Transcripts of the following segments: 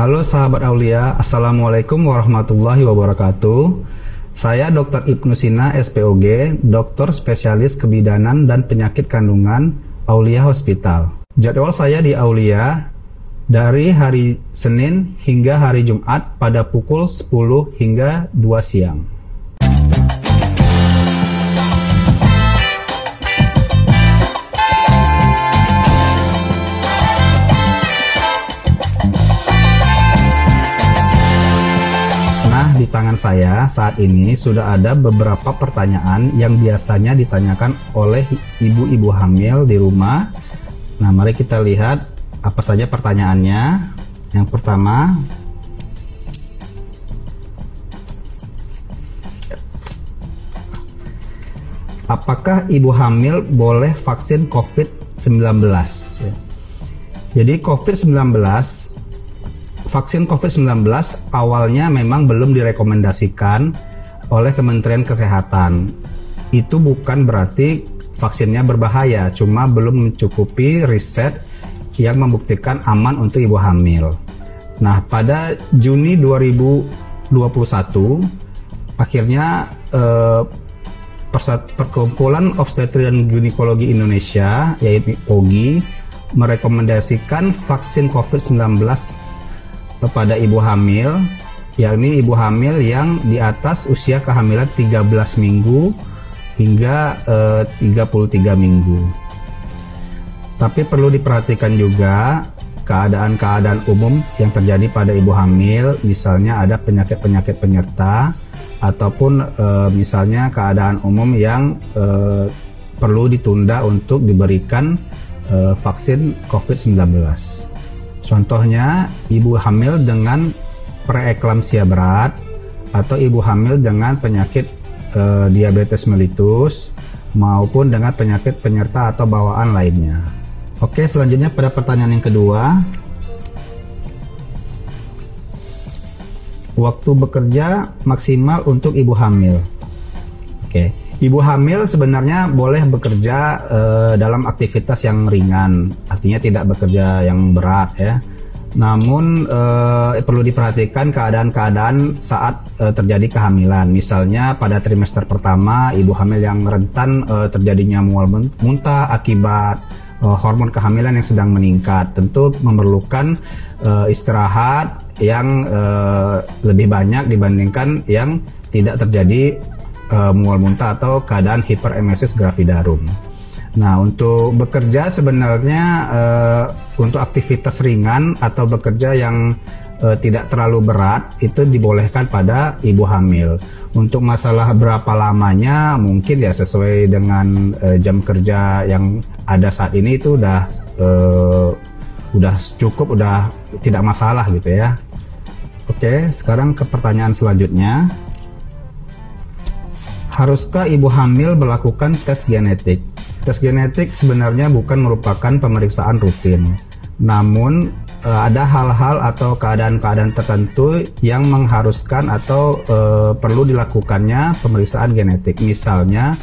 Halo sahabat Aulia, Assalamualaikum warahmatullahi wabarakatuh. Saya Dr. Ibnu Sina, SPOG, dokter spesialis kebidanan dan penyakit kandungan Aulia Hospital. Jadwal saya di Aulia dari hari Senin hingga hari Jumat pada pukul 10 hingga 2 siang. Saya saat ini sudah ada beberapa pertanyaan yang biasanya ditanyakan oleh ibu-ibu hamil di rumah. Nah, mari kita lihat apa saja pertanyaannya? Yang pertama, apakah ibu hamil boleh vaksin COVID-19? Jadi COVID-19 vaksin COVID-19 awalnya memang belum direkomendasikan oleh Kementerian Kesehatan. Itu bukan berarti vaksinnya berbahaya, cuma belum mencukupi riset yang membuktikan aman untuk ibu hamil. Nah, pada Juni 2021 akhirnya eh, Perkumpulan Obstetri dan Ginekologi Indonesia yaitu POGI merekomendasikan vaksin COVID-19 kepada ibu hamil yakni ibu hamil yang di atas usia kehamilan 13 minggu hingga eh, 33 minggu. Tapi perlu diperhatikan juga keadaan-keadaan umum yang terjadi pada ibu hamil, misalnya ada penyakit-penyakit penyerta ataupun e, misalnya keadaan umum yang e, perlu ditunda untuk diberikan e, vaksin COVID-19. Contohnya ibu hamil dengan preeklamsia berat atau ibu hamil dengan penyakit e, diabetes mellitus maupun dengan penyakit penyerta atau bawaan lainnya. Oke, selanjutnya pada pertanyaan yang kedua. Waktu bekerja maksimal untuk ibu hamil. Oke, ibu hamil sebenarnya boleh bekerja uh, dalam aktivitas yang ringan, artinya tidak bekerja yang berat ya. Namun uh, perlu diperhatikan keadaan-keadaan saat uh, terjadi kehamilan. Misalnya pada trimester pertama ibu hamil yang rentan uh, terjadinya mual muntah akibat uh, hormon kehamilan yang sedang meningkat tentu memerlukan uh, istirahat yang uh, lebih banyak dibandingkan yang tidak terjadi uh, mual muntah atau keadaan hiperemesis gravidarum. Nah, untuk bekerja sebenarnya uh, untuk aktivitas ringan atau bekerja yang uh, tidak terlalu berat itu dibolehkan pada ibu hamil. Untuk masalah berapa lamanya mungkin ya sesuai dengan uh, jam kerja yang ada saat ini itu udah uh, udah cukup, udah tidak masalah gitu ya. Oke, sekarang ke pertanyaan selanjutnya. Haruskah ibu hamil melakukan tes genetik? Tes genetik sebenarnya bukan merupakan pemeriksaan rutin. Namun uh, ada hal-hal atau keadaan-keadaan tertentu yang mengharuskan atau uh, perlu dilakukannya pemeriksaan genetik. Misalnya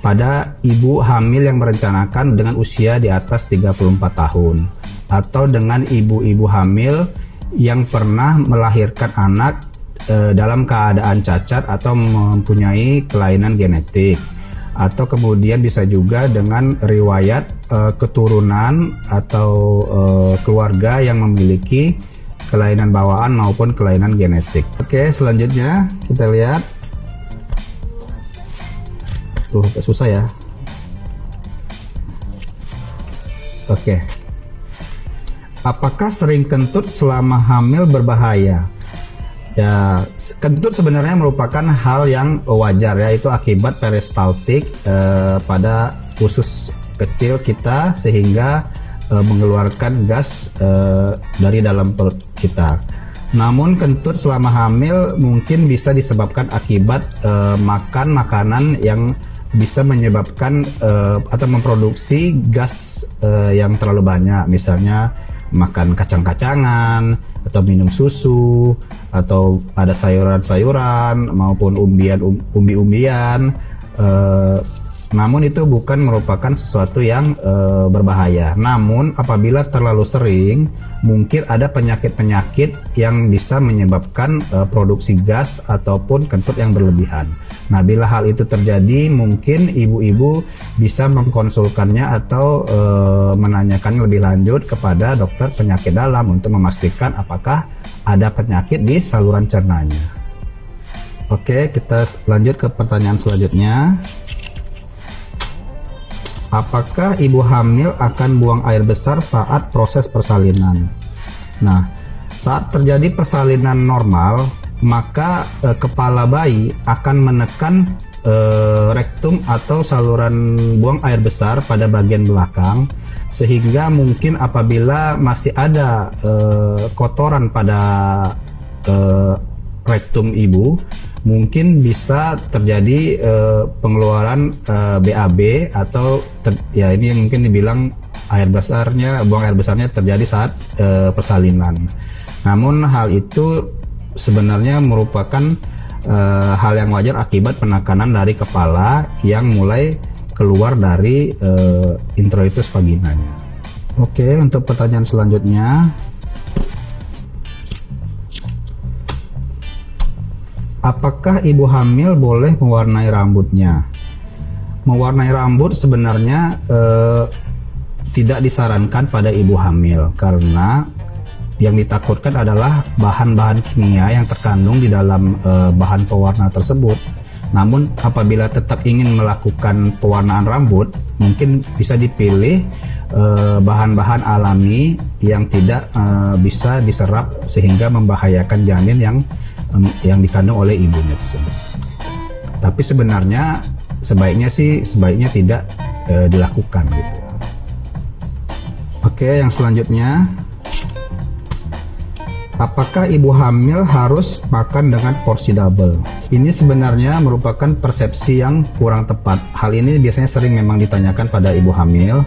pada ibu hamil yang merencanakan dengan usia di atas 34 tahun atau dengan ibu-ibu hamil yang pernah melahirkan anak uh, dalam keadaan cacat atau mempunyai kelainan genetik atau kemudian bisa juga dengan riwayat uh, keturunan atau uh, keluarga yang memiliki kelainan bawaan maupun kelainan genetik. Oke, selanjutnya kita lihat. Tuh, susah ya. Oke. Apakah sering kentut selama hamil berbahaya? Ya, kentut sebenarnya merupakan hal yang wajar ya, itu akibat peristaltik eh, pada usus kecil kita sehingga eh, mengeluarkan gas eh, dari dalam perut kita. Namun kentut selama hamil mungkin bisa disebabkan akibat eh, makan makanan yang bisa menyebabkan eh, atau memproduksi gas eh, yang terlalu banyak, misalnya makan kacang-kacangan atau minum susu atau ada sayuran-sayuran maupun umbian um, umbi-umbian uh, Namun itu bukan merupakan sesuatu yang e, berbahaya. Namun apabila terlalu sering, mungkin ada penyakit-penyakit yang bisa menyebabkan e, produksi gas ataupun kentut yang berlebihan. Nah, bila hal itu terjadi, mungkin ibu-ibu bisa mengkonsulkannya atau e, menanyakan lebih lanjut kepada dokter penyakit dalam untuk memastikan apakah ada penyakit di saluran cernanya. Oke, kita lanjut ke pertanyaan selanjutnya. Apakah ibu hamil akan buang air besar saat proses persalinan? Nah, saat terjadi persalinan normal, maka e, kepala bayi akan menekan e, rektum atau saluran buang air besar pada bagian belakang sehingga mungkin apabila masih ada e, kotoran pada e, rektum ibu mungkin bisa terjadi uh, pengeluaran uh, eh, BAB atau ter, ya ini mungkin dibilang air besarnya buang air besarnya terjadi saat uh, persalinan. Namun hal itu sebenarnya merupakan uh, hal yang wajar akibat penekanan dari kepala yang mulai keluar dari uh, introitus vaginanya. Oke, untuk pertanyaan selanjutnya Apakah ibu hamil boleh mewarnai rambutnya? Mewarnai rambut sebenarnya eh, tidak disarankan pada ibu hamil karena yang ditakutkan adalah bahan-bahan kimia yang terkandung di dalam eh, bahan pewarna tersebut. Namun apabila tetap ingin melakukan pewarnaan rambut, mungkin bisa dipilih eh, bahan-bahan alami yang tidak eh, bisa diserap sehingga membahayakan janin yang yang dikandung oleh ibunya tersebut. Tapi sebenarnya sebaiknya sih sebaiknya tidak e, dilakukan gitu. Oke, yang selanjutnya Apakah ibu hamil harus makan dengan porsi double? Ini sebenarnya merupakan persepsi yang kurang tepat. Hal ini biasanya sering memang ditanyakan pada ibu hamil.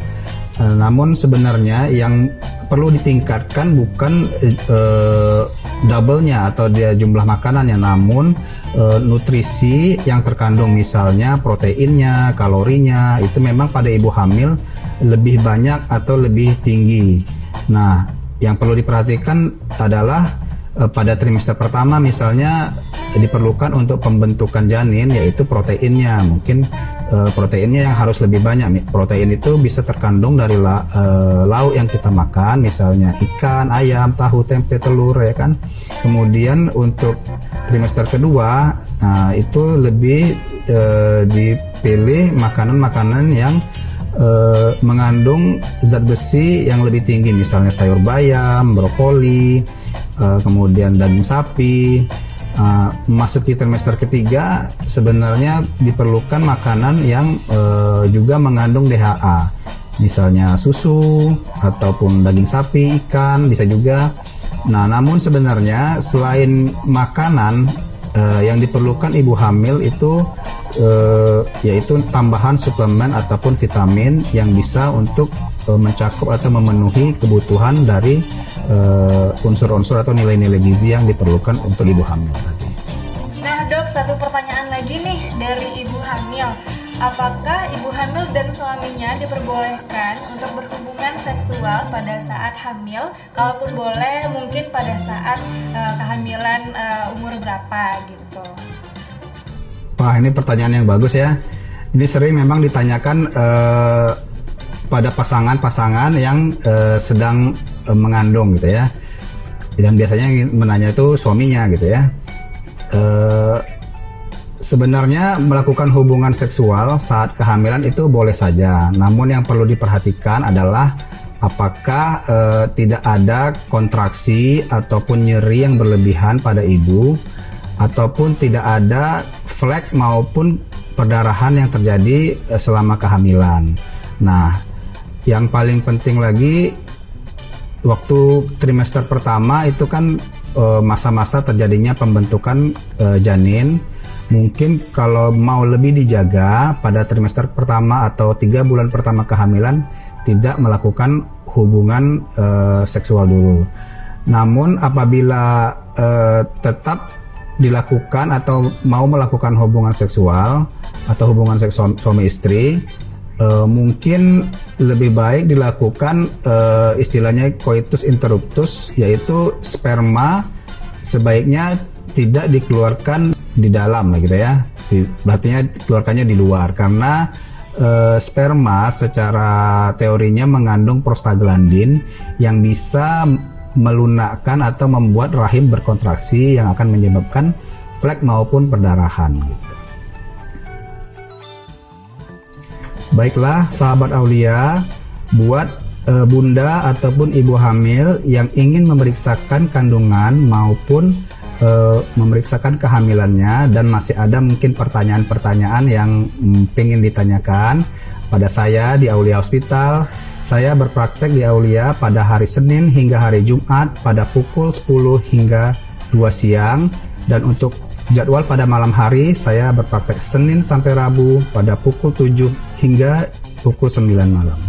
E, namun sebenarnya yang perlu ditingkatkan bukan e, double-nya atau dia jumlah makanannya namun e, nutrisi yang terkandung misalnya proteinnya, kalorinya itu memang pada ibu hamil lebih banyak atau lebih tinggi. Nah, yang perlu diperhatikan adalah pada trimester pertama misalnya diperlukan untuk pembentukan janin yaitu proteinnya. Mungkin uh, proteinnya yang harus lebih banyak. Protein itu bisa terkandung dari uh, lauk yang kita makan, misalnya ikan, ayam, tahu, tempe, telur, ya kan. Kemudian untuk trimester kedua, nah, itu lebih dipilih makanan-makanan yang mengandung zat besi yang lebih tinggi, misalnya sayur bayam, brokoli, uh, kemudian daging sapi. Uh, masuk trimester ketiga sebenarnya diperlukan makanan yang uh, juga mengandung DHA misalnya susu ataupun daging sapi ikan bisa juga. Nah namun sebenarnya selain makanan uh, yang diperlukan ibu hamil itu uh, yaitu tambahan suplemen ataupun vitamin yang bisa untuk uh, mencakup atau memenuhi kebutuhan dari uh, unsur-unsur atau nilai-nilai gizi yang diperlukan untuk ibu hamil tadi. Nah dok, satu pertanyaan lagi nih dari ibu hamil. Apakah ibu hamil dan suaminya diperbolehkan untuk berhubungan seksual pada saat hamil? Kalaupun boleh, mungkin pada saat uh, kehamilan uh, umur berapa gitu? Wah ini pertanyaan yang bagus ya. Ini sering memang ditanyakan uh, pada pasangan-pasangan yang uh, sedang uh, mengandung gitu ya. Dan biasanya yang menanya itu suaminya gitu ya. Uh, sebenarnya melakukan hubungan seksual saat kehamilan itu boleh saja. Namun yang perlu diperhatikan adalah apakah uh, tidak ada kontraksi ataupun nyeri yang berlebihan pada ibu ataupun tidak ada flek maupun perdarahan yang terjadi selama kehamilan. Nah, yang paling penting lagi waktu trimester pertama itu kan eh, masa-masa terjadinya pembentukan uh, janin. Mungkin kalau mau lebih dijaga pada trimester pertama atau tiga bulan pertama kehamilan tidak melakukan hubungan uh, seksual dulu. Namun apabila uh, tetap dilakukan atau mau melakukan hubungan seksual atau hubungan seks suami istri uh, mungkin lebih baik dilakukan uh, istilahnya coitus interruptus yaitu sperma sebaiknya tidak dikeluarkan di dalam gitu ya berarti keluarkannya di luar karena uh, sperma secara teorinya mengandung prostaglandin yang bisa melunakkan atau membuat rahim berkontraksi yang akan menyebabkan flek maupun perdarahan gitu. Baiklah sahabat Aulia, buat e, bunda ataupun ibu hamil yang ingin memeriksakan kandungan maupun e, memeriksakan kehamilannya dan masih ada mungkin pertanyaan-pertanyaan yang mm, ingin ditanyakan pada saya di Aulia Hospital. Saya berpraktek di Aulia pada hari Senin hingga hari Jumat pada pukul 10 hingga 2 siang. Dan untuk jadwal pada malam hari saya berpraktek Senin sampai Rabu pada pukul 7 hingga pukul 9 malam.